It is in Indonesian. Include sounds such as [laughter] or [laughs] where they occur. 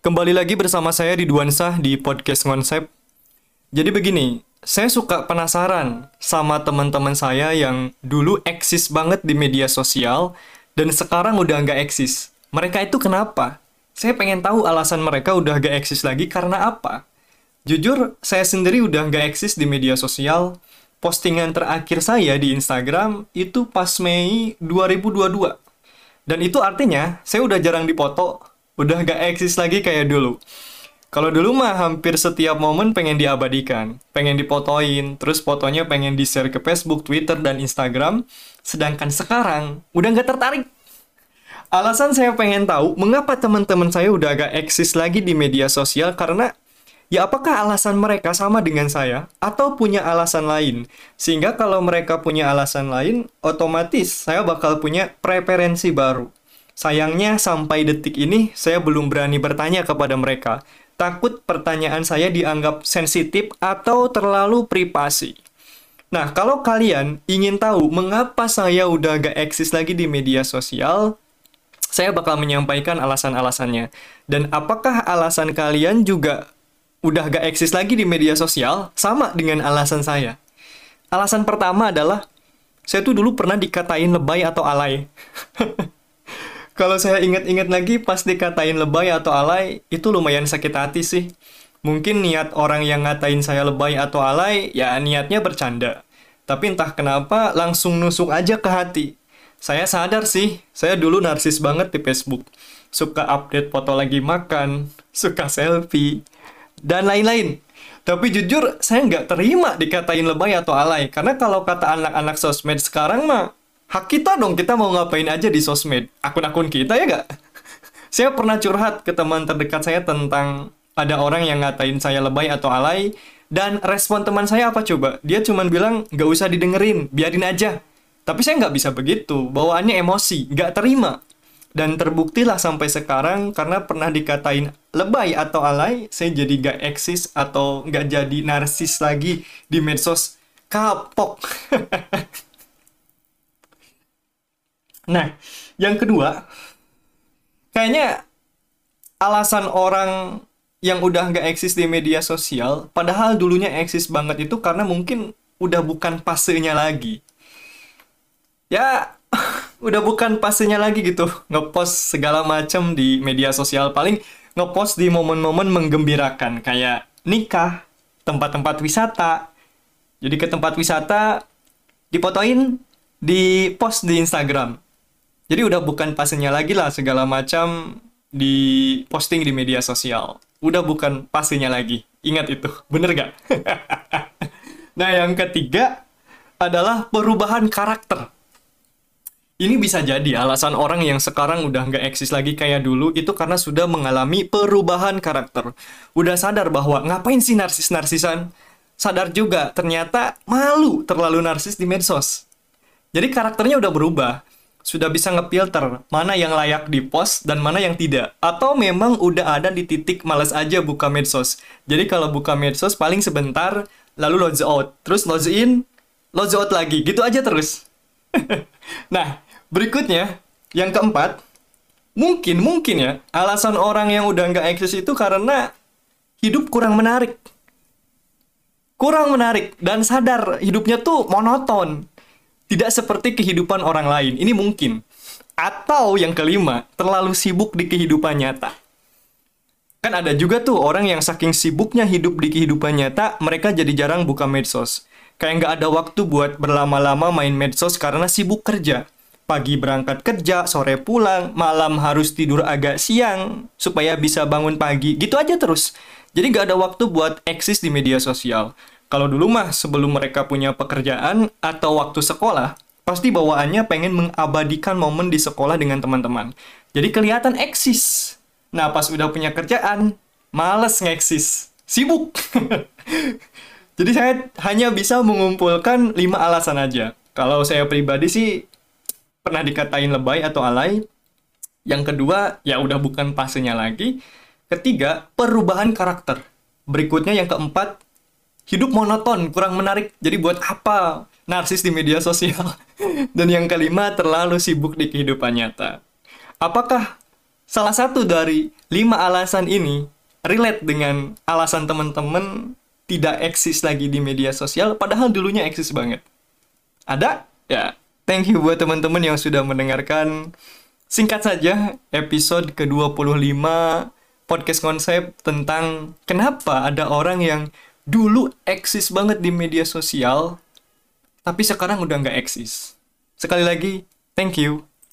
Kembali lagi bersama saya di Duansah di podcast Konsep. Jadi begini, saya suka penasaran sama teman-teman saya yang dulu eksis banget di media sosial dan sekarang udah nggak eksis. Mereka itu kenapa? Saya pengen tahu alasan mereka udah nggak eksis lagi karena apa. Jujur, saya sendiri udah nggak eksis di media sosial. Postingan terakhir saya di Instagram itu pas Mei 2022. Dan itu artinya saya udah jarang dipoto, udah gak eksis lagi kayak dulu. Kalau dulu mah hampir setiap momen pengen diabadikan, pengen dipotoin, terus fotonya pengen di-share ke Facebook, Twitter, dan Instagram. Sedangkan sekarang udah gak tertarik. Alasan saya pengen tahu mengapa teman-teman saya udah gak eksis lagi di media sosial karena ya apakah alasan mereka sama dengan saya atau punya alasan lain? Sehingga kalau mereka punya alasan lain, otomatis saya bakal punya preferensi baru. Sayangnya sampai detik ini saya belum berani bertanya kepada mereka. Takut pertanyaan saya dianggap sensitif atau terlalu privasi. Nah, kalau kalian ingin tahu mengapa saya udah gak eksis lagi di media sosial, saya bakal menyampaikan alasan-alasannya. Dan apakah alasan kalian juga udah gak eksis lagi di media sosial sama dengan alasan saya? Alasan pertama adalah saya tuh dulu pernah dikatain lebay atau alay. [laughs] Kalau saya ingat-ingat lagi pas dikatain lebay atau alay, itu lumayan sakit hati sih. Mungkin niat orang yang ngatain saya lebay atau alay, ya niatnya bercanda. Tapi entah kenapa langsung nusuk aja ke hati. Saya sadar sih, saya dulu narsis banget di Facebook. Suka update foto lagi makan, suka selfie, dan lain-lain. Tapi jujur, saya nggak terima dikatain lebay atau alay. Karena kalau kata anak-anak sosmed sekarang mah, hak kita dong kita mau ngapain aja di sosmed? Akun-akun kita ya gak? [laughs] saya pernah curhat ke teman terdekat saya tentang ada orang yang ngatain saya lebay atau alay dan respon teman saya apa coba? Dia cuma bilang gak usah didengerin biarin aja. Tapi saya nggak bisa begitu bawaannya emosi nggak terima. Dan terbuktilah sampai sekarang karena pernah dikatain lebay atau alay saya jadi gak eksis atau nggak jadi narsis lagi di medsos. Kapok [laughs] Nah, yang kedua, kayaknya alasan orang yang udah nggak eksis di media sosial, padahal dulunya eksis banget itu karena mungkin udah bukan pasenya lagi. Ya, [laughs] udah bukan pasenya lagi gitu, ngepost segala macam di media sosial. Paling ngepost di momen-momen menggembirakan, kayak nikah, tempat-tempat wisata. Jadi ke tempat wisata, dipotoin, di post di Instagram jadi udah bukan pasenya lagi lah segala macam di posting di media sosial. Udah bukan pasenya lagi. Ingat itu, [laughs] bener gak? [laughs] nah yang ketiga adalah perubahan karakter. Ini bisa jadi alasan orang yang sekarang udah nggak eksis lagi kayak dulu itu karena sudah mengalami perubahan karakter. Udah sadar bahwa ngapain sih narsis-narsisan? Sadar juga ternyata malu terlalu narsis di medsos. Jadi karakternya udah berubah sudah bisa ngefilter mana yang layak di post dan mana yang tidak. Atau memang udah ada di titik males aja buka medsos. Jadi kalau buka medsos paling sebentar, lalu log out. Terus log in, log out lagi. Gitu aja terus. [laughs] nah, berikutnya, yang keempat, mungkin, mungkin ya, alasan orang yang udah nggak eksis itu karena hidup kurang menarik. Kurang menarik dan sadar hidupnya tuh monoton tidak seperti kehidupan orang lain. Ini mungkin. Atau yang kelima, terlalu sibuk di kehidupan nyata. Kan ada juga tuh orang yang saking sibuknya hidup di kehidupan nyata, mereka jadi jarang buka medsos. Kayak nggak ada waktu buat berlama-lama main medsos karena sibuk kerja. Pagi berangkat kerja, sore pulang, malam harus tidur agak siang, supaya bisa bangun pagi. Gitu aja terus. Jadi nggak ada waktu buat eksis di media sosial. Kalau dulu mah sebelum mereka punya pekerjaan atau waktu sekolah, pasti bawaannya pengen mengabadikan momen di sekolah dengan teman-teman. Jadi kelihatan eksis. Nah, pas udah punya kerjaan, males ngeksis. Sibuk. [laughs] Jadi saya hanya bisa mengumpulkan lima alasan aja. Kalau saya pribadi sih, pernah dikatain lebay atau alay. Yang kedua, ya udah bukan fasenya lagi. Ketiga, perubahan karakter. Berikutnya yang keempat, hidup monoton, kurang menarik. Jadi buat apa narsis di media sosial? [laughs] Dan yang kelima, terlalu sibuk di kehidupan nyata. Apakah salah satu dari lima alasan ini relate dengan alasan teman-teman tidak eksis lagi di media sosial, padahal dulunya eksis banget? Ada? Ya, thank you buat teman-teman yang sudah mendengarkan. Singkat saja, episode ke-25 podcast konsep tentang kenapa ada orang yang dulu eksis banget di media sosial, tapi sekarang udah nggak eksis. Sekali lagi, thank you.